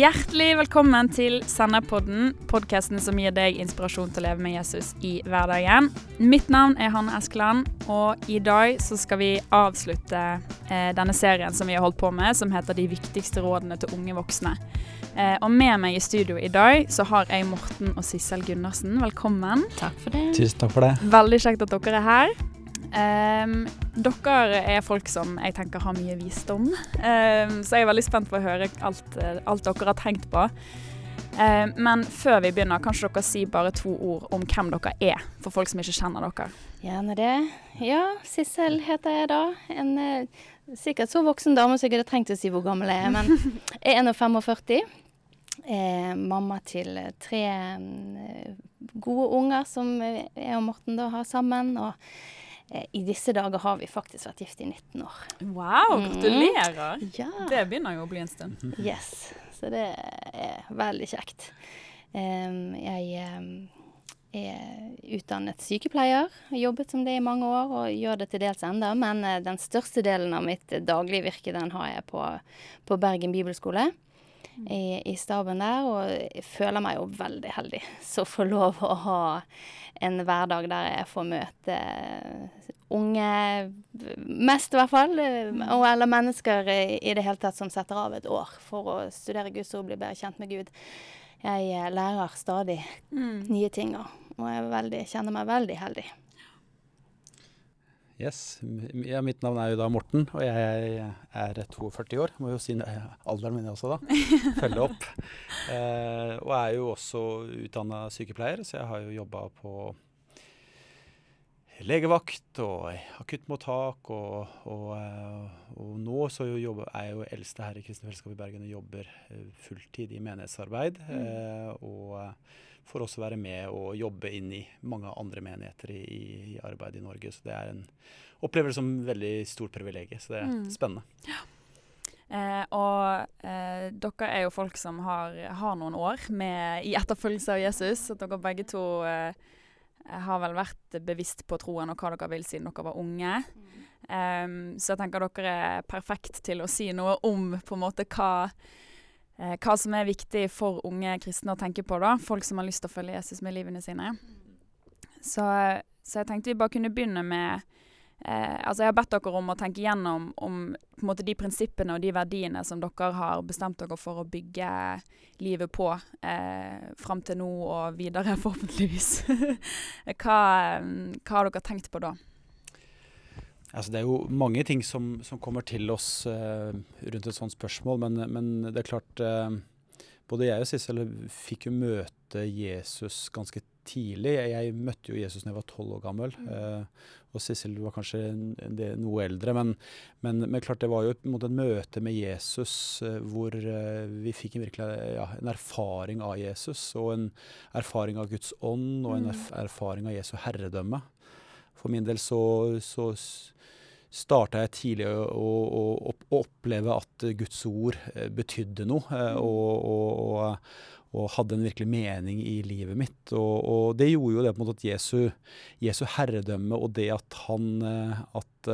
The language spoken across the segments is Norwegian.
Hjertelig velkommen til Senderpodden, podkasten som gir deg inspirasjon til å leve med Jesus i hverdagen. Mitt navn er Hanne Eskeland, og i dag så skal vi avslutte eh, denne serien som vi har holdt på med, som heter De viktigste rådene til unge voksne. Eh, og med meg i studio i dag så har jeg Morten og Sissel Gundersen. Velkommen. Takk for det. Tusen takk for det. Veldig kjekt at dere er her. Um, dere er folk som jeg tenker har mye visdom, um, så jeg er veldig spent på å høre alt, alt dere har tenkt på. Um, men før vi begynner, kanskje dere si bare to ord om hvem dere er, for folk som ikke kjenner dere. Gjerne det. Ja, Sissel heter jeg da. En eh, sikkert så voksen dame så jeg hadde trengt å si hvor gammel jeg er, men jeg er 45. Eh, mamma til tre eh, gode unger som jeg og Morten da har sammen. og I disse dager har vi faktisk vært gift i 19 år. Wow, mm. gratulerer. Mm. Ja. Det begynner jo å bli en stund. Yes, så det er veldig kjekt. Um, jeg um, er utdannet sykepleier, har jobbet som det i mange år og gjør det til dels enda, men uh, den største delen av mitt daglige virke den har jeg på, på Bergen bibelskole. I, I, staben der, og jeg føler meg jo veldig heldig som får lov å ha en hverdag der jeg får møte unge, mest i hvert fall, mm. og, eller mennesker i, i, det hele tatt som setter av et år for å studere Guds ord, bli bedre kjent med Gud. Jeg eh, lærer stadig mm. nye ting, og jeg veldig, kjenner meg veldig heldig. Yes. Ja, mitt navn er jo da Morten, og jeg er 42 år. Må jo si alderen min også, da. Følge opp. Eh, og er jo også utdanna sykepleier, så jeg har jo jobba på legevakt og akuttmottak. Og, og, eh, og nå så jobber, er jeg jo eldste her i Kristelig Fellesskap i Bergen og jobber eh, fulltid i menighetsarbeid. Mm. Eh, og får også være med og jobbe inn i mange andre menigheter i, i arbeid i Norge. Så det er en opplevelse som veldig stort privilegium. Så det er mm. spennende. Ja. Eh, og eh, dere er jo folk som har, har noen år med, i etterfølgelse av Jesus. At dere begge to eh, har vel vært bevisst på troen og hva dere vil siden dere var unge. Mm. Um, så jeg tenker dere er perfekt til å si noe om på en måte hva eh, hva som er viktig for unge kristne å tenke på, da. Folk som har lyst til å følge Jesus med livene sine. Så, så jeg tenkte vi bare kunne begynne med eh, Altså, jeg har bedt dere om å tenke gjennom om måte de prinsippene og de verdiene som dere har bestemt dere for å bygge livet på eh, fram til nå og videre, forhåpentligvis. hva, hva har dere tenkt på da? Altså, det er jo mange ting som, som kommer til oss uh, rundt et sånt spørsmål, men, men det er klart uh, Både jeg og Sissel fikk jo møte Jesus ganske tidlig. Jeg, jeg møtte jo Jesus da jeg var tolv år gammel. Uh, og Sissel var kanskje det, noe eldre. Men, men, men, klart det var jo et, møte med Jesus hvor vi fikk en, virkelig, ja, en erfaring av Jesus. Og en erfaring av Guds ånd, og en mm. erfaring av Jesu herredømme. For min del så, så starta jeg tidlig å, å, å, oppleve at Guds ord eh, betydde noe. Eh, mm. Og, og, og, hadde en virkelig mening i livet mitt. Og, og det gjorde jo det på en måte at Jesu, Jesu herredømme og det at han eh, at,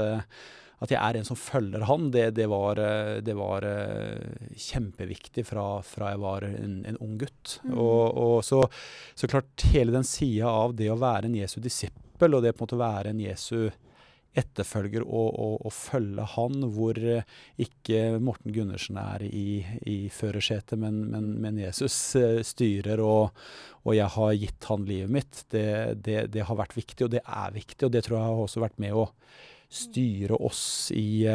at jeg er en som følger han, det, det var, det var kjempeviktig fra, fra, jeg var en, en ung gutt. Mm. Og, og så, så, klart, hele den sida av det å være en Jesu disippel, og det på en måte være en Jesu etterfølger og, og, og, følge han, hvor eh, ikke Morten Gundersen er i, i førersetet, men, men, men, Jesus eh, styrer, og, og, jeg har gitt han livet mitt. Det, det, det, har vært viktig, og det er viktig, og det tror jeg har også vært med å styre oss i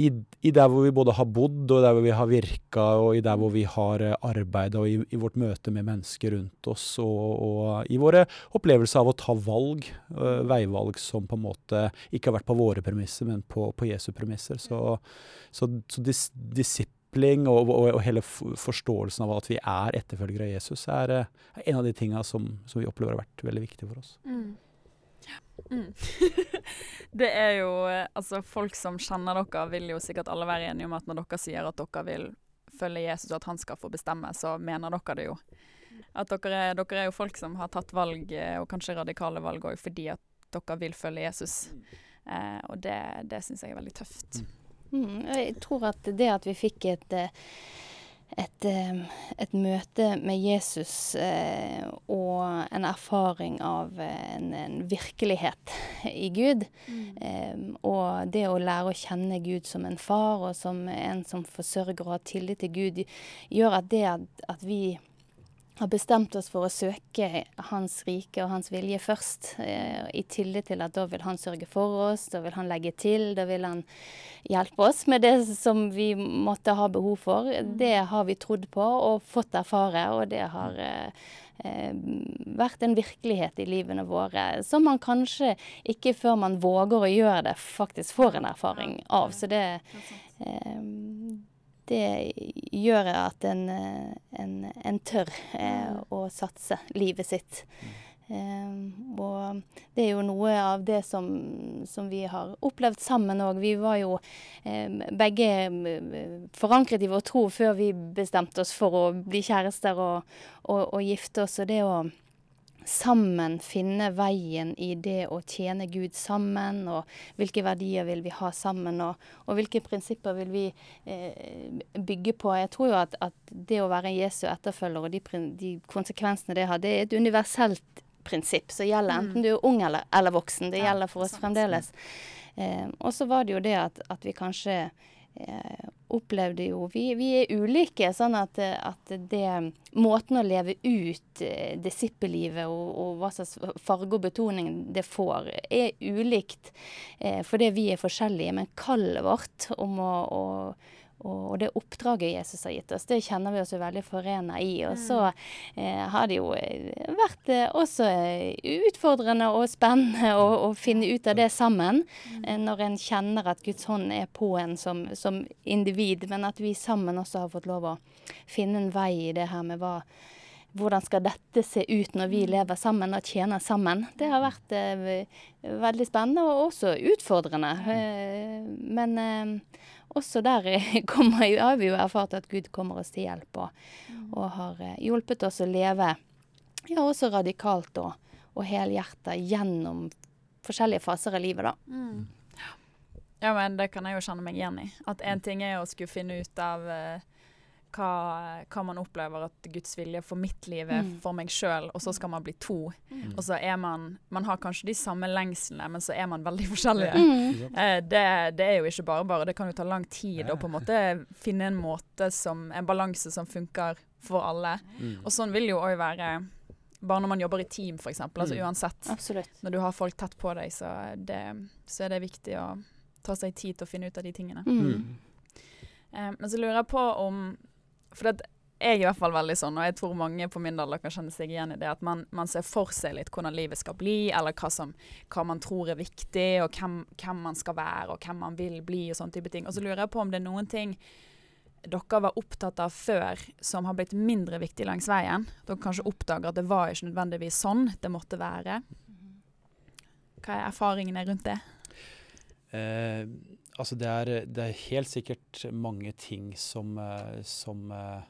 i, i, der hvor vi både har bodd, og der hvor vi har virka, og i der hvor vi har eh, arbeida, og i, i, vårt møte med mennesker rundt oss, og, og i våre opplevelser av å ta valg, uh, veivalg som på en måte ikke har vært på våre premisser, men på, på Jesu premisser. Så, så, så dis, disipling og, og, og, hele forståelsen av at vi er etterfølgere av Jesus, er, er en av de tinga som, som, vi opplever har vært veldig viktig for oss. Mm. Mm. det er jo eh, Altså, folk som kjenner dere, vil jo sikkert alle være enige om at når dere sier at dere vil følge Jesus, og at han skal få bestemme, så mener dere det jo. At dere er, dere er jo folk som har tatt valg, eh, og kanskje radikale valg òg, fordi at dere vil følge Jesus. Eh, og det, det syns jeg er veldig tøft. Mm. Jeg tror at det at vi fikk et eh, et, eh, et, møte med Jesus eh, og en erfaring av en, en virkelighet i Gud. Mm. Eh, og det å lære å kjenne Gud som en far og som en som forsørger og har tillit til Gud, gjør at det at, at vi har bestemt oss for å søke Hans rike og Hans vilje først, eh, i tillit til at da vil Han sørge for oss, da vil Han legge til, da vil Han hjelpe oss med det som vi måtte ha behov for. Mm. Det har vi trodd på og fått erfare, og det har eh, eh, vært en virkelighet i livene våre som man kanskje ikke før man våger å gjøre det, faktisk får en erfaring av. Så det eh, det gjør at en, eh, en, en tør eh, mm. å satse livet sitt. Um, og det er jo noe av det som, som vi har opplevd sammen òg. Vi var jo um, begge forankret i vår tro før vi bestemte oss for å bli kjærester og, og, og gifte oss. Og det å sammen finne veien i det å tjene Gud sammen, og hvilke verdier vil vi ha sammen, og, og hvilke prinsipper vil vi eh, bygge på. Jeg tror jo at, at, det å være Jesu etterfølger og de, de, konsekvensene det har, det er et universelt prinsipp som gjelder mm. enten du er ung eller, eller voksen. Det gjelder for oss fremdeles. Eh, og så var det jo det at, at vi kanskje opplevde jo vi, vi, er ulike, sånn at, at, det Måten å leve ut eh, disippellivet og, og, hva slags farge og betoning det får, er ulikt eh, fordi vi er forskjellige. Men kallet vårt om å, å og, det oppdraget Jesus har gitt oss, det kjenner vi oss jo veldig forena i. Og så mm. eh, har det jo eh, vært eh, også eh, utfordrende og spennende å, å, finne ut av det sammen. Mm. Eh, når en kjenner at Guds hånd er på en som, som, individ, men at vi sammen også har fått lov å finne en vei i det her med hva hvordan skal dette se ut når vi mm. lever sammen og tjener sammen? Det har vært eh, veldig spennende og også utfordrende. Men også der kommer, har vi jo erfart at Gud kommer oss til hjelp, og, mm. og har eh, hjulpet oss å leve ja, også radikalt og, og helhjertet gjennom forskjellige faser av livet, da. Mm. Ja, men det kan jeg jo kjenne meg igjen i. At én ting er å skulle finne ut av uh, hva, hva, man opplever at Guds vilje for mitt liv er mm. for meg sjøl, og så skal man bli to. Mm. Og så er man Man har kanskje de samme lengslene, men så er man veldig forskjellige. Mm. Eh, det, det, er jo ikke bare bare. Det kan jo ta lang tid å på en måte finne en måte som En balanse som funker for alle. Mm. Og sånn vil jo òg være bare når man jobber i team, f.eks. Altså mm. uansett. Absolutt. Når du har folk tett på deg, så, det, så, er det viktig å ta seg tid til å finne ut av de tingene. Mm. Eh, men så lurer jeg på om for det, jeg er i hvert fall veldig sånn, og jeg tror mange på min alder kan kjenne seg igjen i det, at man, man ser for seg litt hvordan livet skal bli, eller hva, som, hva man tror er viktig, og hvem, hvem, man skal være, og hvem man vil bli, og sånne type ting. Og så lurer jeg på om det er noen ting dere var opptatt av før som har blitt mindre viktig langs veien. Dere kanskje oppdager at det var ikke nødvendigvis sånn det måtte være. Hva er erfaringene rundt det? Eh, altså det er, det er, helt sikkert mange ting som, eh, som uh,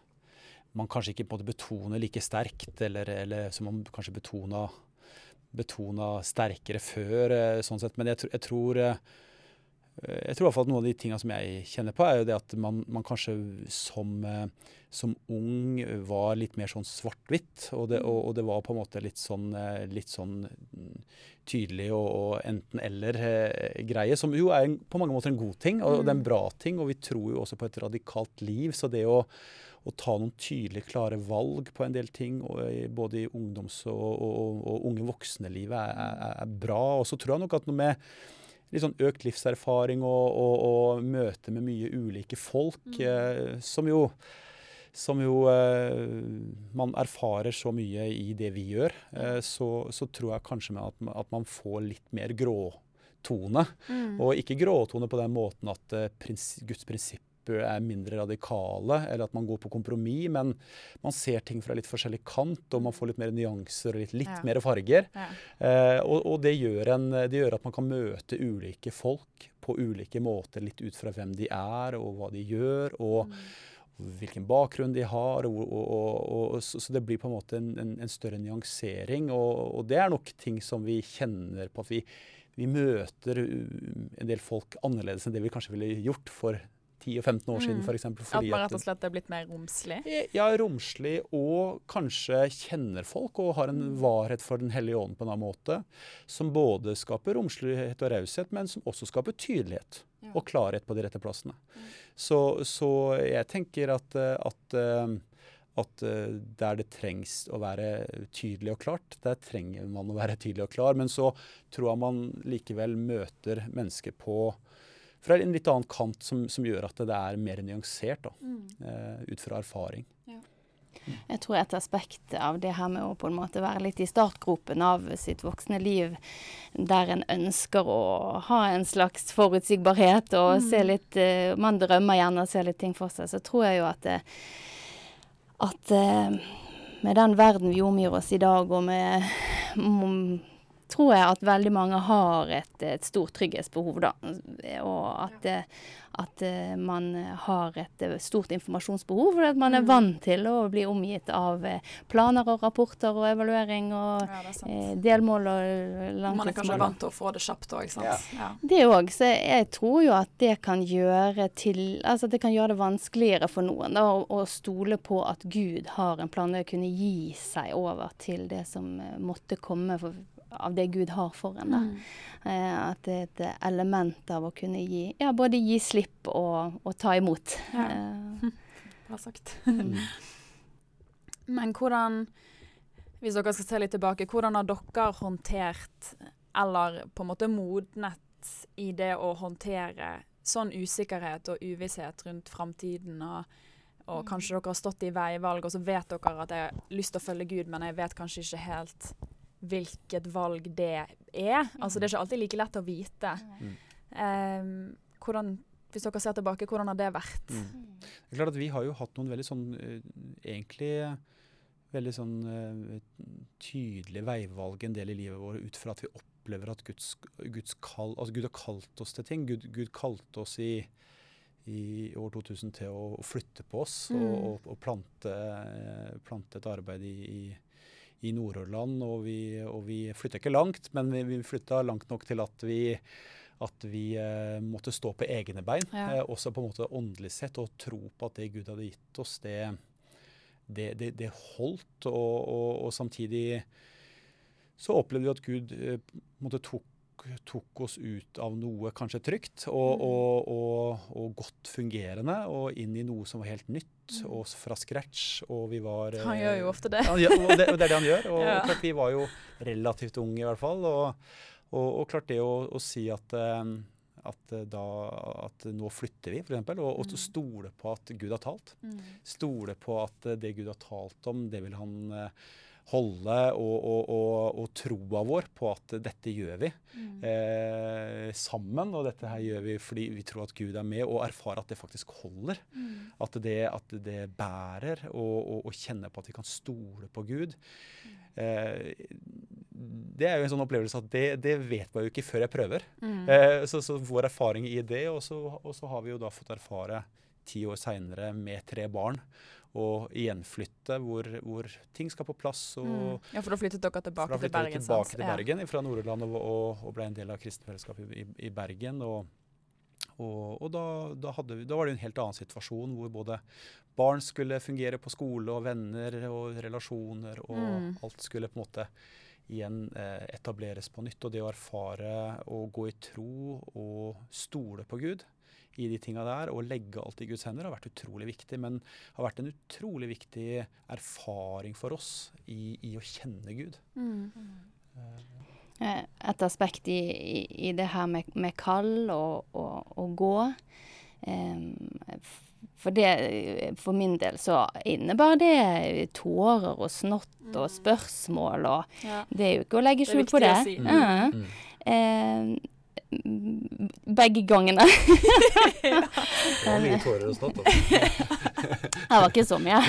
man kanskje ikke på en måte betoner like sterkt, eller, eller som man kanskje betona, betona sterkere før. Uh, sånn sett. Men jeg, jeg tror jeg tror i hvert fall at Noen av de tingene som jeg kjenner på, er jo det at man, man kanskje som, som, ung var litt mer sånn svart-hvitt. Og, og, og, det var på en måte litt sånn, litt sånn tydelig og, og enten-eller-greie, som jo er på mange måter en god ting, og, det er en mm. bra ting. Og vi tror jo også på et radikalt liv. Så det å, å ta noen tydelige, klare valg på en del ting, både i ungdoms- og, og unge voksne-livet, er, er, er, bra. Og så tror jeg nok at noe med litt sånn økt livserfaring og, møte med mye ulike folk, mm. eh, som jo som jo eh, man erfarer så mye i det vi gjør, eh, så, så, tror jeg kanskje at, at, man får litt mer gråtone. Mm. Og ikke gråtone på den måten at eh, prins, Guds prinsipper er mindre radikale, eller at man går på kompromiss, men man ser ting fra litt forskjellig kant, og man får litt mer nyanser og litt, litt ja. mer farger. Ja. Eh, og, og det, gjør en, det, gjør at man kan møte ulike folk på ulike måter, litt ut fra hvem de er og hva de gjør. og mm hvilken bakgrunn de har. Og, og, og, så, det blir på en måte en, en, en større nyansering. Og, det er nok ting som vi kjenner på at vi, vi, møter en del folk annerledes enn det vi kanskje ville gjort for 10 og 15 år siden, Mm. f.eks. At man rett og slett er blitt mer romslig? Ja, romslig, og kanskje kjenner folk og har en varhet for Den hellige ånd på en annen måte. Som både skaper romslighet og raushet, men som også skaper tydelighet og klarhet på de rette plassene. Så, så jeg tenker at, eh, at, eh, at eh, der det trengs å være tydelig og klart, der trenger man å være tydelig og klar. Men så tror jeg man likevel møter mennesker på fra en litt annen kant som, som gjør at det er mer nyansert, da, mm. ut fra erfaring. Jeg tror et aspekt av det her med å på en måte være litt i startgropen av sitt voksne liv, der en ønsker å ha en slags forutsigbarhet og se litt eh, Man drømmer gjerne og ser litt ting for seg. Så tror jeg jo at, det, at eh, med den verden vi omgir oss i dag, og med mm, tror jeg at veldig mange har et, et stort trygghetsbehov, da. Og at, at eh, man har et eh, stort informasjonsbehov, og at man er vant til å bli omgitt av eh, planer og rapporter og evaluering og Ja, delmål og langtidsmål. Man er kanskje vant til å få det kjapt òg, sant. Ja. Ja. Det òg. Så jeg tror jo at det kan gjøre til Altså det kan gjøre det vanskeligere for noen da, å, å stole på at Gud har en plan å kunne gi seg over til det som måtte komme for, av det Gud har for en. da. Eh, at det er et element av å kunne gi Ja, både gi slipp og, og ta imot. Ja. Eh, Bra sagt. mm. Men hvordan, hvis dere skal se litt tilbake, hvordan har dere håndtert, eller på en måte modnet i det å håndtere sånn usikkerhet og uvisshet rundt framtiden, og, og kanskje dere har stått i veivalg, og så vet dere at jeg har lyst til å følge Gud, men jeg vet kanskje ikke helt hvilket valg det er. Altså det er ikke alltid like lett å vite. Mm. Um, hvordan, hvis dere ser tilbake, hvordan har det vært? Mm. Det er klart at Vi har jo hatt noen veldig sånn eh, egentlig veldig sånn eh, tydelige veivalg en del i livet vårt ut fra at vi opplever at Guds, Guds kall, altså Gud har kalt oss til ting. Gud, Gud kalte oss i, i år 2000 til å, å flytte på oss og, Mm. og, og plante, eh, plante et arbeid i, i, i Nord-Ørland. Og vi, og vi flytta ikke langt, men vi, vi flytta langt nok til at vi at vi eh, måtte stå på egne bein, Ja. eh, også på en måte åndelig sett, og tro på at det Gud hadde gitt oss, det, det, det, det holdt. Og, og, og samtidig så opplevde vi at Gud eh, måte tok, tok oss ut av noe kanskje trygt og, Mm. og, og, og godt fungerende, og inn i noe som var helt nytt, Mm. og fra scratch. Og vi var Han eh, gjør jo ofte det. gjør, og det, det er det han gjør. Og Ja. klart vi var jo relativt unge i hvert fall. Og, klart det å, å si at, eh, at, eh, da, at nå flytter vi, f.eks. Og, og Mm. stole på at Gud har talt. Mm. Stole på at eh, det Gud har talt om, det vil han eh, holde. Og, og, og, og troa vår på at dette gjør vi Mm. eh, sammen. Og dette her gjør vi fordi vi tror at Gud er med, og erfarer at det faktisk holder. Mm. At det, at det bærer, og, kjenne på at vi kan stole på Gud. Eh, det er jo en sånn opplevelse at det, det vet man jo ikke før jeg prøver. Mm. Eh, så, så vår erfaring i det, og så, og så har vi jo da fått erfare ti år seinere med tre barn, og gjenflytte hvor, hvor ting skal på plass. og Mm. Ja, for da flyttet dere tilbake da til flyttet vi Bergen? tilbake til Bergen fra Nord-Irland og, og, og ble en del av kristenfellesskapet i, i Bergen. Og, og, og da, da, vi, da var det en helt annen situasjon hvor både barn skulle fungere på skole og venner og relasjoner, og Mm. alt skulle på en måte igjen eh, etableres på nytt. Og det å erfare å gå i tro og stole på Gud i de tinga der, og legge alt i Guds hender, har vært utrolig viktig. Men har vært en utrolig viktig erfaring for oss i, i å kjenne Gud. Mm. Eh, et aspekt i, i, i det her med, med kall og, og, og gå. um, for, det, for min del så innebar det tårer og snott og spørsmål og Ja. Det er jo ikke å legge skjul på det. å si. Mm. Mm. M- begge gangene. Det var mye tårer og snott. Altså. Det var ikke så mye.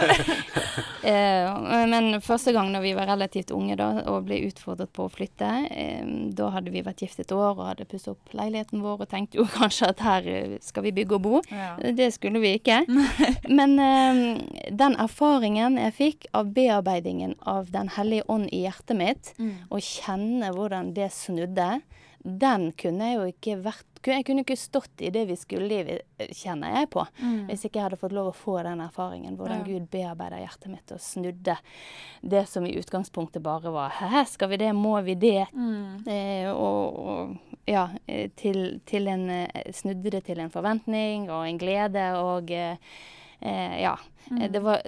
eh, men første gang da vi var relativt unge da, og ble utfordret på å flytte, eh, da hadde vi vært gift et år og hadde pusset opp leiligheten vår og tenkte jo kanskje at her eh, skal vi bygge og bo. Ja. Det skulle vi ikke. Men eh, den erfaringen jeg fikk av bearbeidingen av Den hellige ånd i hjertet mitt, Mm. å kjenne hvordan det snudde, den kunne jeg jo ikke vært Jeg kunne ikke stått i det vi skulle i, kjenner jeg på, Mm. hvis ikke jeg hadde fått lov å få den erfaringen. Hvordan Ja. Gud bearbeider hjertet mitt og snudde det som i utgangspunktet bare var Hæ, skal vi det? Må vi det? Mm. Eh, og, og ja, eh, til, til en eh, Snudde det til en forventning og en glede og eh, eh, ja. Mm. Eh, Det var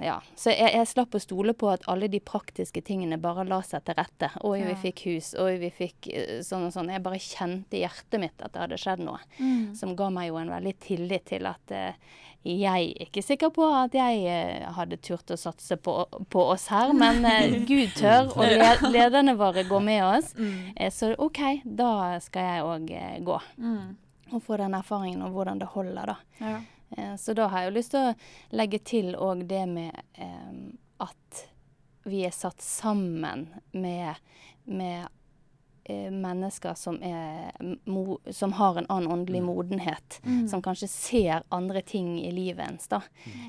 Ja. Så jeg, jeg slapp å stole på at alle de praktiske tingene bare la seg til rette. Oi, vi fikk hus. Oi, vi fikk eh, sånn og sånn. Jeg bare kjente i hjertet mitt at det hadde skjedd noe. Mm. Som ga meg jo en veldig tillit til at eh, jeg er ikke sikker på at jeg eh, hadde turt å satse på, på oss her, men eh, Gud tør, og le lederne våre går med oss. Mm. Eh, Så OK, da skal jeg òg gå. Mm. Og få den erfaringen om hvordan det holder, da. Ja. Eh, Så da har jeg jo lyst til å legge til òg det med eh, at vi er satt sammen med, med eh, mennesker som, er, som har en annen åndelig modenhet. Mm. Som kanskje ser andre ting i livet ens. da.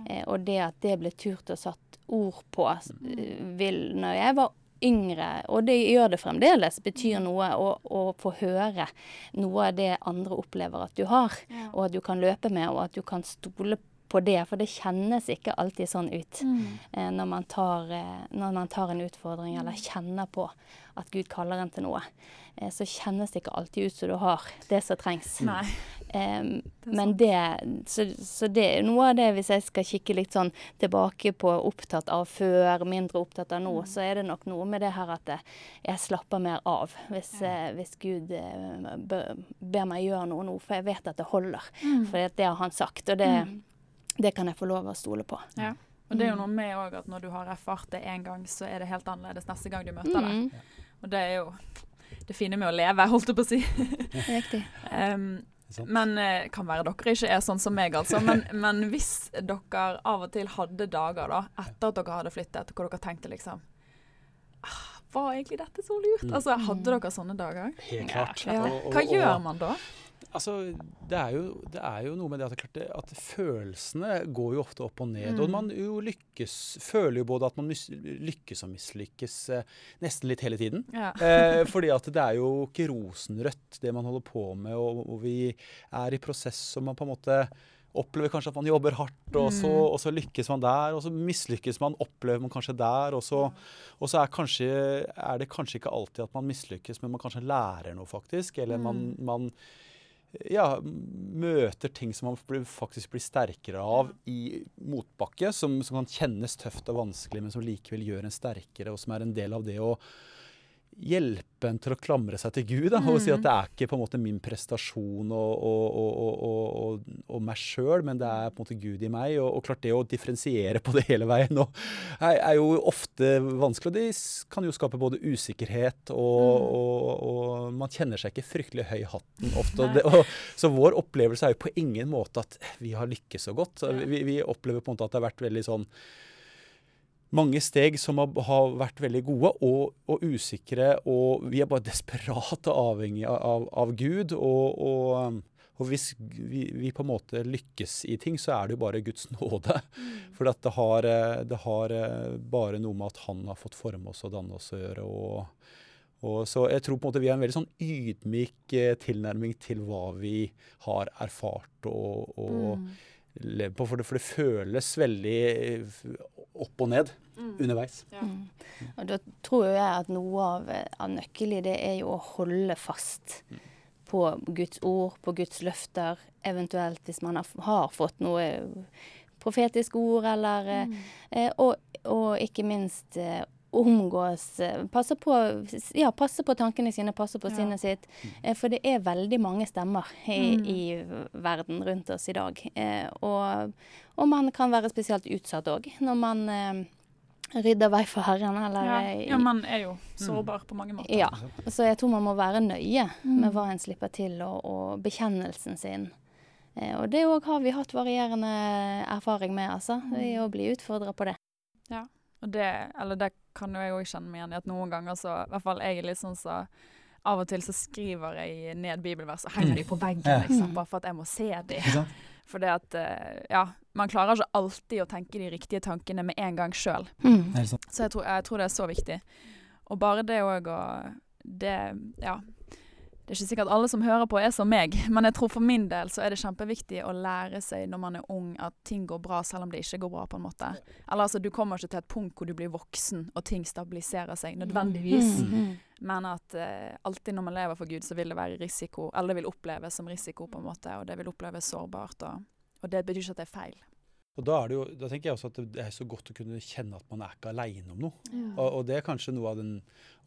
Eh, og det at det ble turt og satt ord på, eh, vil når jeg var yngre, og det gjør det fremdeles, betyr noe å, å få høre noe av det andre opplever at du har, Ja. og at du kan løpe med, og at du kan stole på det. For det kjennes ikke alltid sånn ut Mm. eh, når, man tar, eh, når man tar en utfordring eller kjenner på at Gud kaller en til noe. Eh, så kjennes det ikke alltid ut som du har det som trengs. Nei. Um, men det så, så det er noe av det, hvis jeg skal kikke litt sånn tilbake på opptatt av før, mindre opptatt av nå, Mm. så er det nok noe med det her at jeg slapper mer av hvis, eh, hvis Gud eh, ber, ber meg gjøre noe nå, for jeg vet at det holder. Mm. For det har han sagt, og det, Mm. det kan jeg få lov å stole på. Ja. Og det er jo Mm. noe med òg at når du har erfart det én gang, så er det helt annerledes neste gang du møter det. Mm, Og det er jo det fine med å leve, holdt jeg på å si. riktig. Um, men eh, kan være dere ikke er sånn som meg, altså. Men, men hvis dere av og til hadde dager da, etter at dere hadde flyttet, hvor dere tenkte liksom ah, Var egentlig dette så lurt? Mm. Altså, Hadde dere sånne dager? Helt klart. Ja. Hva gjør man da? Altså, det er, jo, det er jo noe med det at, det klart det, at følelsene går jo ofte opp og ned. Mm. Og man jo lykkes, føler jo både at man lykkes og mislykkes eh, nesten litt hele tiden. Ja. Eh, fordi at det er jo ikke rosenrødt det man holder på med, og, og vi er i prosess og man på en måte opplever kanskje at man jobber hardt, og så, Mm. og så lykkes man der, og så mislykkes man, opplever man kanskje der, og så, og så er, kanskje, er det kanskje ikke alltid at man mislykkes, men man kanskje lærer noe faktisk, eller man, Mm. man ja, møter ting som man faktisk blir sterkere av i motbakke, som, som kan kjennes tøft og vanskelig, men som likevel gjør en sterkere, og som er en del av det å hjelpe en til å klamre seg til Gud. Da, og si at Mm. det er ikke på en måte min prestasjon og, og, og, og, og, og meg sjøl, men det er på en måte Gud i meg. Og, og klart det å differensiere på det hele veien nå er, er jo ofte vanskelig. Og det kan jo skape både usikkerhet og, og, og man kjenner seg ikke fryktelig høy i hatten ofte. Og det, og, så vår opplevelse er jo på ingen måte at vi har lykkes så godt. Vi, vi opplever på en måte at det har vært veldig sånn mange steg som har, har vært veldig gode og, og usikre, og vi er bare desperat og avhengig av, av Gud. Og, og, og hvis vi, vi på en måte lykkes i ting, så er det jo bare Guds nåde. For at det, har, det har eh, bare noe med at Han har fått forme oss og danne oss å gjøre. og og så jeg tror på en måte vi har en veldig sånn ydmyk eh, tilnærming til hva vi har erfart og, og Mm. Levd på. For det, for det føles veldig eh, opp og ned underveis. Ja. Mm. Og da tror jeg at noe av, av nøkkelen i det er jo å holde fast på Guds ord, på Guds løfter. Eventuelt hvis man har, har fått noe profetiske ord, eller eh, eh, og, og ikke minst eh, omgås passer Passe på, ja, passer på tankene sine, passe på Ja. sinnet sitt. Eh, for det er veldig mange stemmer i, Mm. i verden rundt oss i dag. Eh, og, og man kan være spesielt utsatt òg når man eh, rydder vei for Herren, eller Ja. eh, ja, man er jo sårbar på mange måter. ja. Så jeg tror man må være nøye Mm. med hva en slipper til, og, og bekjennelsen sin. Eh, og det òg har vi hatt varierende erfaring med, altså. I å bli utfordra på det. Og det, eller det kan jo jeg òg kjenne meg igjen i, at noen ganger så I hvert fall jeg er litt sånn så Av og til så skriver jeg ned bibelvers og henger de på veggen, Ja. liksom, bare for at jeg må se de. For det at eh, Ja, man klarer ikke alltid å tenke de riktige tankene med en gang sjøl. Mm. Så jeg tror, jeg tror det er så viktig. Og bare det òg å Det Ja. Det er ikke sikkert alle som hører på er som meg, men jeg tror for min del så er det kjempeviktig å lære seg når man er ung at ting går bra selv om det ikke går bra, på en måte. Eller altså, du kommer ikke til et punkt hvor du blir voksen og ting stabiliserer seg nødvendigvis. Mm, mm. Men at eh, alltid når man lever for Gud, så vil det være risiko, eller det vil oppleves som risiko, på en måte, og det vil oppleves sårbart. Og, og det betyr ikke at det er feil. Og da, er det jo, da tenker jeg også at det er så godt å kunne kjenne at man er ikke aleine om noe. Og, og, det er kanskje noe av den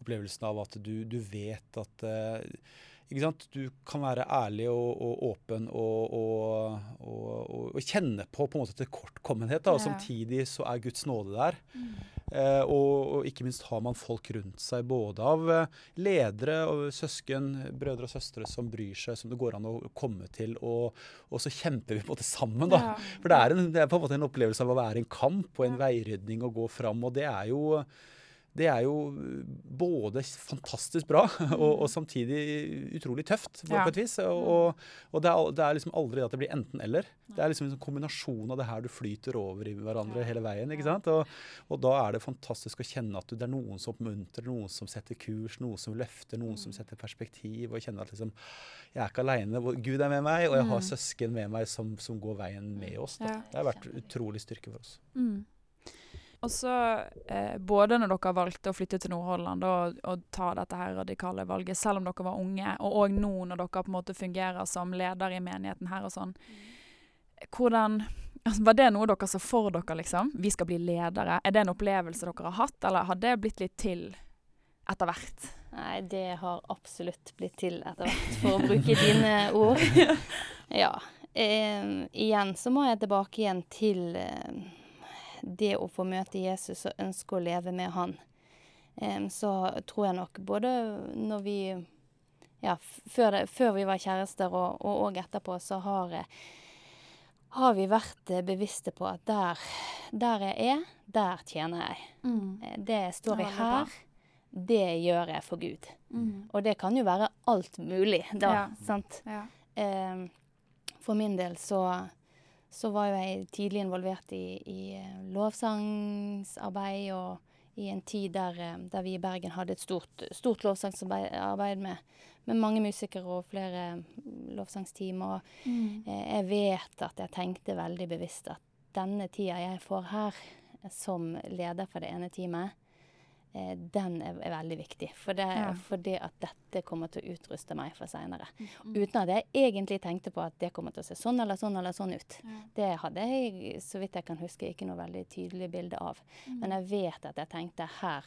opplevelsen av at du, du vet at eh, sant? Du kan være ærlig og, og åpen og, og, og, kjenne på på en måte tilkortkommenhet. Og samtidig så er Guds nåde der. Mm. Eh, og, ikke minst har man folk rundt seg, både av eh, ledere og søsken, brødre og søstre som bryr seg, som det går an å komme til. Og, så kjemper vi på en måte sammen, da. For det er, en, det er på en måte en opplevelse av å være i en kamp og en Ja. veirydning og gå fram. Og det er jo det er jo både fantastisk bra og, og samtidig utrolig tøft på, Ja. et vis. Og, og, og det, er, det er liksom aldri at det blir enten-eller. Det er liksom en sånn kombinasjon av det her du flyter over i hverandre hele veien. ikke sant? Og, og da er det fantastisk å kjenne at du, det er noen som oppmuntrer, noen som setter kurs, noen som løfter, noen som setter perspektiv. Og kjenner at liksom, jeg er ikke aleine, Gud er med meg, og jeg har Mm. søsken med meg som, som går veien med oss. Da. Det har vært utrolig styrke for oss. Mm. Og så, eh, både når dere valgte å flytte til Nord-Holland og, og ta dette her radikale valget, selv om dere var unge, og òg nå når dere på en måte fungerer som leder i menigheten her og sånn, hvordan altså, Var det noe dere så for dere, liksom? Vi skal bli ledere. Er det en opplevelse dere har hatt, eller har det blitt litt til etter hvert? Nei, det har absolutt blitt til etter hvert, for å bruke dine ord. Ja. Eh, igjen så må jeg tilbake igjen til eh, det å få møte Jesus og ønske å leve med han. Eh, så tror jeg nok både når vi Ja, før, det, før vi var kjærester og og òg etterpå, så har eh, har vi vært eh, bevisste på at der, der jeg er, der tjener jeg. Mm. Det jeg står Det i er bra. her, det gjør jeg for Gud. Mm. Og det kan jo være alt mulig, da. Ja. Sant? Ja. Eh, for min del så, så var jo jeg tidlig involvert i, i eh, lovsangsarbeid, og i en tid der, eh, der vi i Bergen hadde et stort, stort lovsangsarbeid med, med mange musikere og flere mm, lovsangsteam. Og Mm. eh, jeg vet at jeg tenkte veldig bevisst at denne tida jeg får her som leder for det ene teamet, eh, den er, er veldig viktig. For det, Ja. fordi at dette kommer til å utruste meg for seinere. Mm. Uten at jeg egentlig tenkte på at det kommer til å se sånn eller sånn eller sånn ut. Ja. Det hadde jeg, så vidt jeg kan huske, ikke noe veldig tydelig bilde av. Mm. Men jeg vet at jeg tenkte her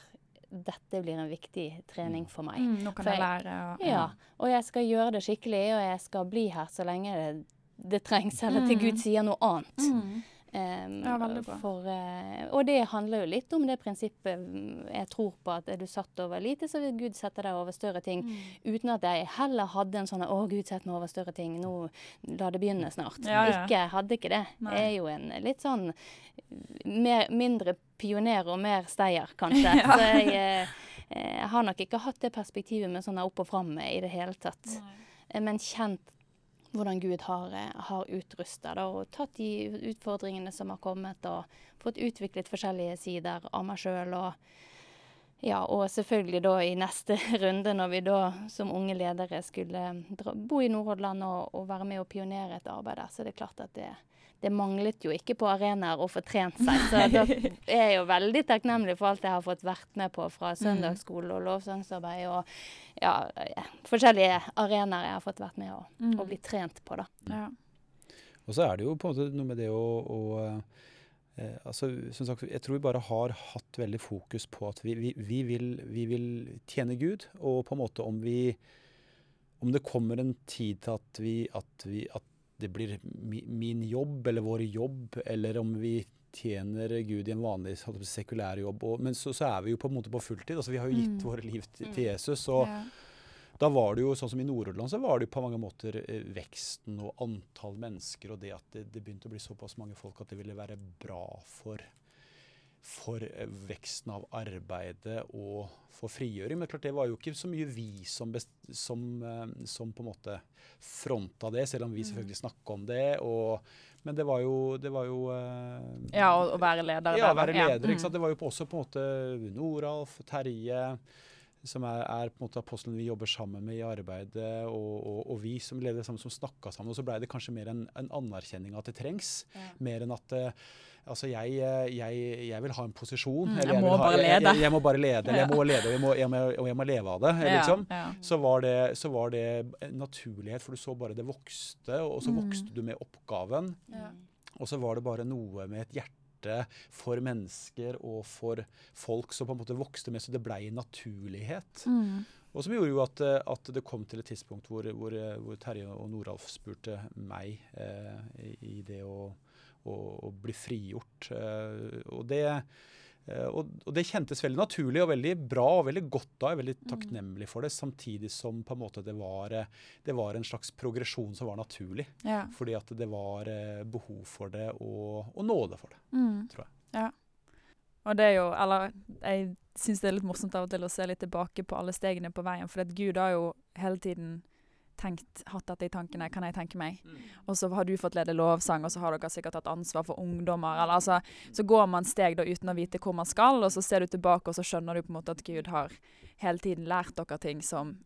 Dette blir en viktig trening for meg. Mm, nå kan For jeg lære. Og, Ja, og jeg skal gjøre det skikkelig, og jeg skal bli her så lenge det, det trengs, eller til Mm. Gud sier noe annet. Mm. Ja. For, eh, og det handler jo litt om det prinsippet mm, jeg tror på, at er du satt over lite, så vil Gud sette deg over større ting. Mm. Uten at jeg heller hadde en sånn 'Å, Gud, sett meg over større ting. Nå la det begynne snart'. Ja, ja. Ikke, hadde ikke det. Nei. Jeg er jo en litt sånn mer, mindre pioner og mer steier, kanskje. Så jeg, eh, eh, har nok ikke hatt det perspektivet med sånn opp og fram i det hele tatt. Nei. Men kjent hvordan Gud har, eh, har utrusta og tatt de utfordringene som har kommet, og fått utviklet forskjellige sider av meg sjøl. Og, ja, og selvfølgelig da i neste runde, når vi da som unge ledere skulle dra, bo i Nordhordland og, og være med og pionere et arbeid der, så det er klart at det, det manglet jo ikke på arenaer å få trent seg. Så da er jeg jo veldig takknemlig for alt jeg har fått vært med på fra søndagsskole og lovsangsarbeid og ja, forskjellige arenaer jeg har fått vært med og, Mm. og blitt trent på, da. Ja. Og så er det jo på en måte noe med det å, å eh, altså, som sagt, Jeg tror vi bare har hatt veldig fokus på at vi, vi, vi, vil, vi vil tjene Gud. Og på en måte om vi Om det kommer en tid til at vi at, vi, at det blir min jobb eller vår jobb, eller om vi tjener Gud i en vanlig sekulær jobb. Og, men så, så er vi jo på en måte på fulltid. altså Vi har jo gitt Mm. våre liv til, Mm. til Jesus. og Ja. da var det jo sånn som i Nord-Odland så var det jo på mange måter eh, veksten og antall mennesker og det at det, det begynte å bli såpass mange folk at det ville være bra for, for eh, veksten av arbeidet og for frigjøring. Men klart det var jo ikke så mye vi som, best, som, eh, som på en måte fronta det, selv om vi selvfølgelig snakka om det. Og, men det var jo, det var jo eh, ja, å, være leder ja, å være leder. Ikke sant? Det var jo også på en måte Noralf, Terje, som er, er, på en måte apostelen vi jobber sammen med i arbeidet, og, og, og vi som leder sammen, som snakka sammen. Og så blei det kanskje mer en, en, anerkjenning at det trengs, ja. mer enn at uh, Altså, jeg, jeg, jeg, vil ha en posisjon. Mm, jeg, må ha, bare lede. Jeg, må bare lede, eller jeg må lede, og jeg må, og jeg må leve av det. liksom. Ja, ja. Så, var det, så var det en naturlighet, for du så bare det vokste, og så mm. vokste du med oppgaven. Og så var det bare noe med et hjerte for mennesker og for folk som på en måte vokste med, så det blei en naturlighet. Mm. Og som gjorde jo at, at, det kom til et tidspunkt hvor, hvor, hvor Terje og Noralf spurte meg eh, i det å, å, å, bli frigjort. Eh, og det Uh, og, og, det kjentes veldig naturlig og veldig bra og veldig godt da. Jeg er veldig mm. takknemlig for det. Samtidig som på en måte det var, eh, det var en slags progresjon som var naturlig. Ja. Fordi at det var behov for det og, og nåde for det, mm. tror jeg. Ja. Og det er jo Eller jeg syns det er litt morsomt av og til å se litt tilbake på alle stegene på veien. For at Gud har jo hele tiden tenkt, hatt dette i tankene, kan jeg tenke meg. Mm. Og så har du fått lede lovsang, og så har dere sikkert tatt ansvar for ungdommer. Eller, altså, så går man steg da uten å vite hvor man skal, og så ser du tilbake, og så skjønner du på en måte at Gud har hele tiden lært dere ting som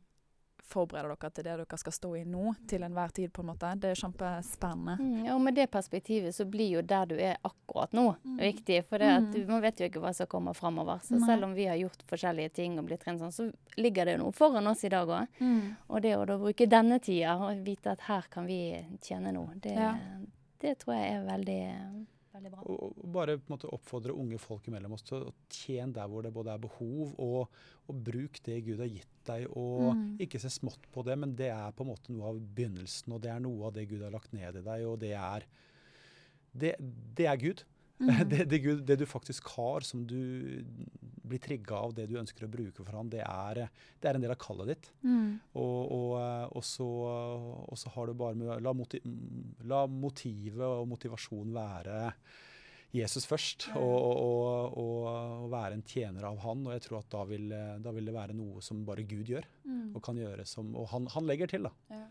forbereder dere til det dere skal stå i nå, til enhver tid, på en måte. Det er kjempespennende. Mm, og med det perspektivet så blir jo der du er akkurat nå, mm. viktig. For mm. man vet jo ikke hva som kommer framover. Så Nei. selv om vi har gjort forskjellige ting og blitt trent sånn, så ligger det jo noe foran oss i dag òg. Mm. Og det å da bruke denne tida og vite at her kan vi tjene noe, det, ja. det tror jeg er veldig Veldig bra. Og, bare på en måte oppfordre unge folk imellom oss til å tjene der hvor det både er behov, og, og bruk det Gud har gitt deg. Og mm. ikke se smått på det, men det er på en måte noe av begynnelsen, og det er noe av det Gud har lagt ned i deg, og det er, det, det er Gud. Mm. Det, det, Gud, det, du faktisk har, som du blir trigga av, det du ønsker å bruke for ham, det er, det er en del av kallet ditt. Mm. Og, og, og, så, og, så, har du bare med la, motiv, la motivet og motivasjonen være Jesus først, og, være en tjener av han. Og jeg tror at da vil, da vil det være noe som bare Gud gjør, mm. og kan gjøre som Og han, han legger til, da. Ja.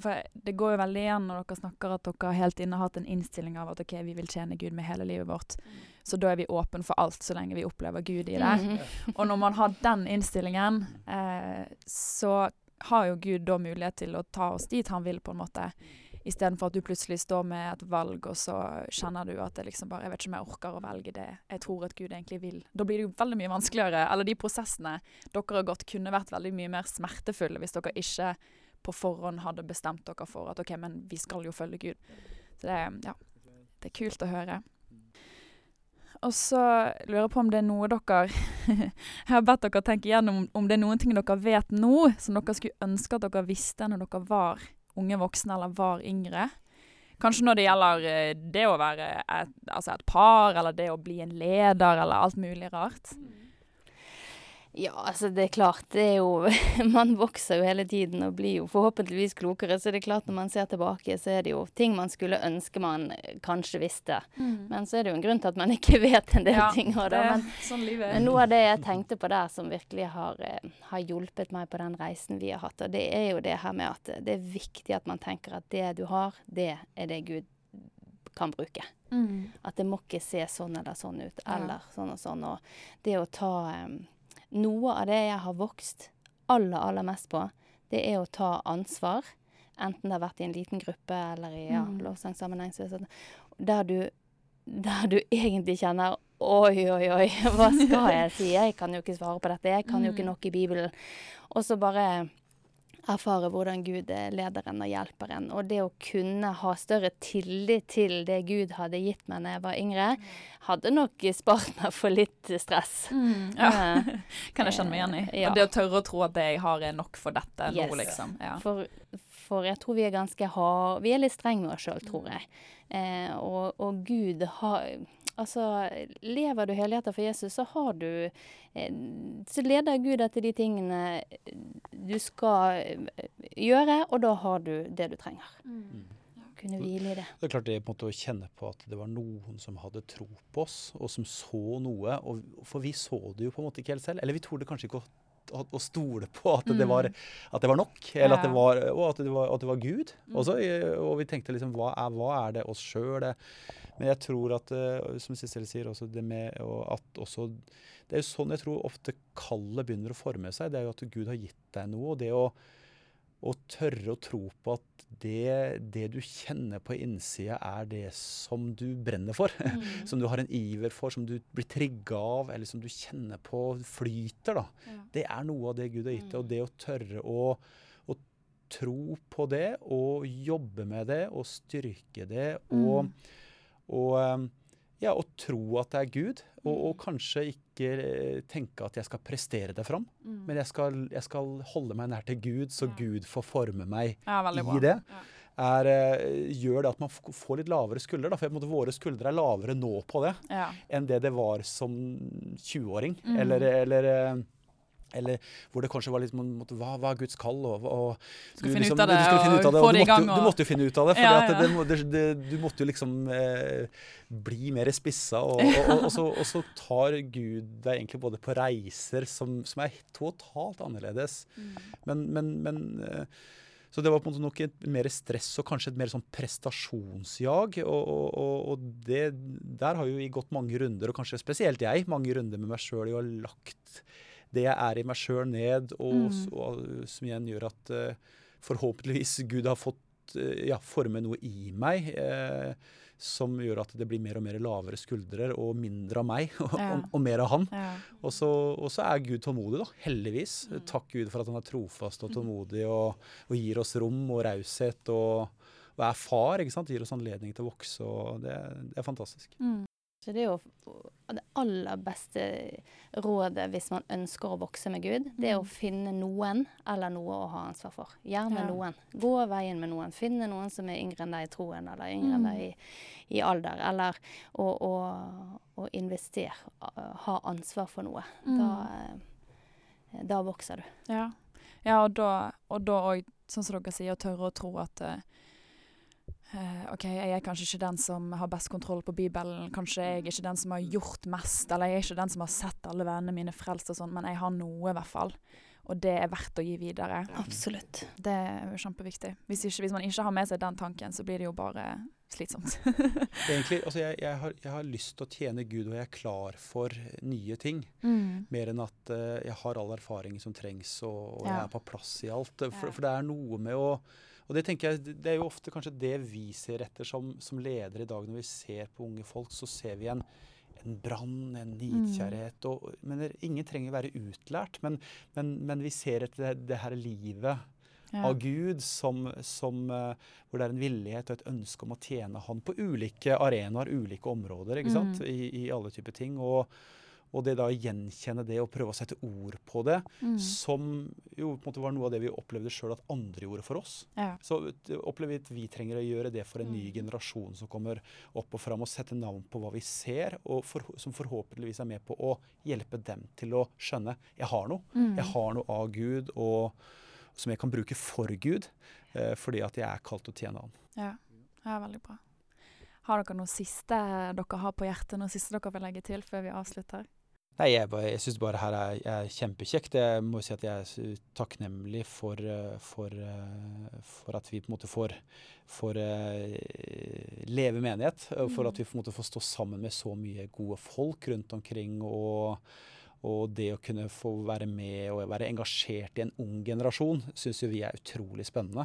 For det går jo veldig igjen når dere snakker at dere har helt inne hatt en innstilling av at ok, vi vil tjene Gud med hele livet vårt. Mm. Så da er vi åpne for alt så lenge vi opplever Gud i det. Mm. Og når man har den innstillingen, eh, så har jo Gud da mulighet til å ta oss dit han vil, på en måte. Istedenfor at du plutselig står med et valg, og så kjenner du at det liksom bare Jeg vet ikke om jeg orker å velge det jeg tror at Gud egentlig vil. Da blir det jo veldig mye vanskeligere. Eller de prosessene dere har gått, kunne vært veldig mye mer smertefulle hvis dere ikke på forhånd hadde bestemt dere for at OK, men vi skal jo følge Gud. Så det, ja, det er kult å høre. Og så lurer jeg på om det er noe dere Jeg har bedt dere tenke igjennom om det er noen ting dere vet nå, som dere skulle ønske at dere visste når dere var unge voksne eller var yngre. Kanskje når det gjelder eh, det å være et, altså et par, eller det å bli en leder, eller alt mulig rart. Mm. Ja, altså det er klart. Det er jo Man vokser jo hele tiden og blir jo forhåpentligvis klokere. Så det er klart når man ser tilbake, så er det jo ting man skulle ønske man kanskje visste. Mm. Men så er det jo en grunn til at man ikke vet en del ja, ting. Da. Men, sånn men, noe av det jeg tenkte på der som virkelig har, eh, har, hjulpet meg på den reisen vi har hatt, og det er jo det her med at det er viktig at man tenker at det du har, det er det Gud kan bruke. Mm. At det må ikke se sånn eller sånn ut, eller ja. sånn og sånn. Og det å ta um, noe av det jeg har vokst aller, aller mest på, det er å ta ansvar. Enten det har vært i en liten gruppe eller i ja, mm. lovsangsammenheng. Sånn. Der, du, der du egentlig kjenner Oi, oi, oi, hva skal jeg si? Jeg kan jo ikke svare på dette. Jeg kan jo ikke mm. nok i Bibelen. Og så bare erfare hvordan Gud er lederen og hjelperen. Og det å kunne ha større tillit til det Gud hadde gitt meg da jeg var yngre, hadde nok spart meg for litt stress. Mm, ja. kan jeg kjenne meg igjen i. Ja. Og det å tørre å tro at det jeg har er nok for dette yes. nå, liksom. Ja. For, for, jeg tror vi er ganske hard Vi er litt strenge med oss sjøl, tror jeg. Eh, og, og Gud har Altså, lever du helhjertet for Jesus, så har du eh, Så leder Gud deg til de tingene du skal eh, gjøre, og da har du det du trenger. Mm. Kunne hvile i det. Det er klart det på en måte å kjenne på at det var noen som hadde tro på oss, og som så noe. Og, for vi så det jo på en måte ikke helt selv. Eller vi torde kanskje ikke å å, å stole på at, det Mm. var, at det var nok. Eller at det var, og at det var, at det var Gud. Mm. Også, eh, og vi tenkte liksom hva er, hva er det oss sjøl? Men jeg tror at, eh, som Sissel sier, også det med at også Det er jo sånn jeg tror ofte kallet begynner å forme seg. Det er jo at Gud har gitt deg noe. Og det å, å tørre å tro på at det, det du kjenner på innsida, er det som du brenner for. Mm. Som du har en iver for, som du blir trigga av, eller som du kjenner på flyter. da. Ja. Det er noe av det Gud har gitt deg. Og Mm. det å tørre å, å tro på det, og jobbe med det, og styrke det, og, Mm. Og, um, ja, og tro at det er Gud. Og, Mm. og kanskje ikke eh, tenke at jeg skal prestere det fram, Mm. men jeg skal, jeg skal holde meg nær til Gud, så Ja. Gud får forme meg ja, i det. Ja. Er, eh, gjør det at man får litt lavere skuldre. Da, for måte våre skuldre er lavere nå på det enn det det var som 20-åring. Mm. Eller, eller, eh, eller hvor det kanskje var litt hva, hva er Guds kall? Og, og du liksom- ut av det du finne ut av det, og du måtte, og- Du måtte jo finne ut av det, for Ja, ja. det, det, det, du måtte jo liksom eh, bli mer spissa. Og, så, og så tar Gud deg egentlig både på reiser som, som er totalt annerledes. Mm. Men, men, men eh, Så det var på en måte nok et mer stress og kanskje et mer sånn prestasjonsjag. Og, og, og det, der har jo vi gått mange runder, og kanskje spesielt jeg, mange runder med meg sjøl i å ha lagt det jeg er i meg sjøl ned, og, Mm. og som igjen gjør at uh, forhåpentligvis Gud har fått eh, ja, forme noe i meg. eh, som gjør at det blir mer og mer lavere skuldre og mindre av meg og, Ja. og, og mer av han. Ja. Og så, og så er Gud tålmodig, da. Heldigvis. Mm. Takk Gud for at han er trofast og tålmodig og, og gir oss rom og raushet og, og er far. ikke sant? Gir oss anledning til å vokse. og Det, det er fantastisk. Mm. Så det er jo det aller beste rådet hvis man ønsker å vokse med Gud, det er å Mm. finne noen eller noe å ha ansvar for. Gjerne Ja. noen. Gå veien med noen. Finne noen som er yngre enn deg i troen, eller yngre enn Mm. deg i, i alder. Eller å, å, å investere. uh, Ha ansvar for noe. Mm. Da, eh, da vokser du. Ja, ja og da òg, sånn som dere sier, å tørre å tro at eh, OK, jeg er kanskje ikke den som har best kontroll på Bibelen. Kanskje jeg er ikke den som har gjort mest, eller jeg er ikke den som har sett alle vennene mine frelst og sånn, men jeg har noe, i hvert fall. Og det er verdt å gi videre. Absolutt. Det er jo kjempeviktig. Hvis, ikke, hvis man ikke har med seg den tanken, så blir det jo bare slitsomt. Egentlig, altså jeg, jeg, har, jeg har lyst til å tjene Gud, og jeg er klar for nye ting. mm. Mer enn at uh, jeg har all erfaring som trengs, og, og jeg er på plass i alt. For, Ja. for det er noe med å Og det tenker jeg, det er jo ofte kanskje det vi ser etter som, som ledere i dag. Når vi ser på unge folk, så ser vi en, en brann, en nidkjærhet. Og, men ingen trenger være utlært. Men, men, men vi ser etter det, det her livet Ja. av Gud som, som, eh, hvor det er en villighet og et ønske om å tjene Han på ulike arenaer, ulike områder, ikke sant? Mm. I, i alle typer ting. Og, og det da å gjenkjenne det og prøve å sette ord på det, Mm. som jo på en måte var noe av det vi opplevde sjøl at andre gjorde for oss. Ja. Så det opplever vi at vi trenger å gjøre det for en ny Mm. generasjon som kommer opp og fram, og sette navn på hva vi ser, og for, som forhåpentligvis er med på å hjelpe dem til å skjønne jeg har noe. Mm. Jeg har noe av Gud og, som jeg kan bruke for Gud, eh, fordi at jeg er kalt å tjene Han. Ja. ja, veldig bra. Har dere noe siste dere har på hjertet, noe siste dere vil legge til før vi avslutter? Nei, jeg, bare- jeg syns bare her er, er kjempekjekt. Jeg må si at jeg er takknemlig for, eh, for, eh, for at vi på en måte får, får eh, leve menighet. For at vi på en måte får stå sammen med så mye gode folk rundt omkring. og og det å kunne få være med og være engasjert i en ung generasjon syns jo vi er utrolig spennende.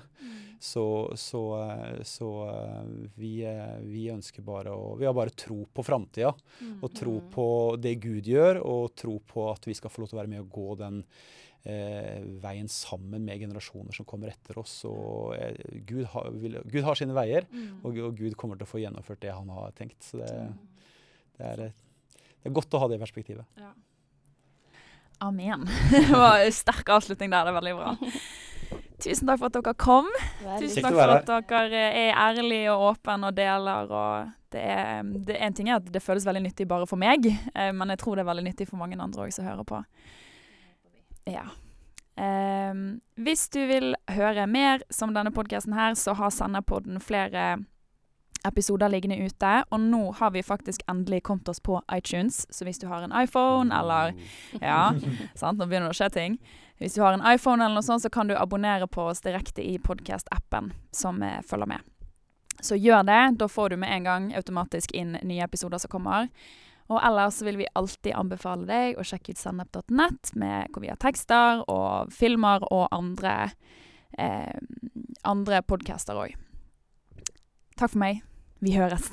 Så, så, eh, så eh, vi, eh, vi ønsker bare å Vi har bare tro på framtida. Og tro Mm. på det Gud gjør, og tro på at vi skal få lov til å være med og gå den eh, veien sammen med generasjoner som kommer etter oss. Og eh, Gud, har, vil, Gud har sine veier, Mm. og, og Gud kommer til å få gjennomført det han har tenkt. Så det, det, er, det er godt å ha det perspektivet. Ja. Amen. Det var en sterk avslutning der. Det er veldig bra. Tusen takk for at dere kom. Veldig Tusen takk for at dere er ærlige og åpne og deler. Og det er, det, en ting er at det føles veldig nyttig bare for meg, eh, men jeg tror det er veldig nyttig for mange andre òg som hører på. Ja. Ehm, hvis du vil høre mer som denne podkasten her, så har Senderpodden flere episoder liggende ute. Og nå har vi faktisk endelig kommet oss på iTunes, så hvis du har en iPhone eller Ja, sant, nå begynner det å skje ting. Hvis du har en iPhone eller noe sånt, så kan du abonnere på oss direkte i podkast-appen som eh, følger med. Så gjør det. Da får du med en gang automatisk inn nye episoder som kommer. Og ellers vil vi alltid anbefale deg å sjekke ut sennep.net, hvor vi har tekster og filmer og andre, eh, andre podcaster òg. Takk for meg. Vi høres.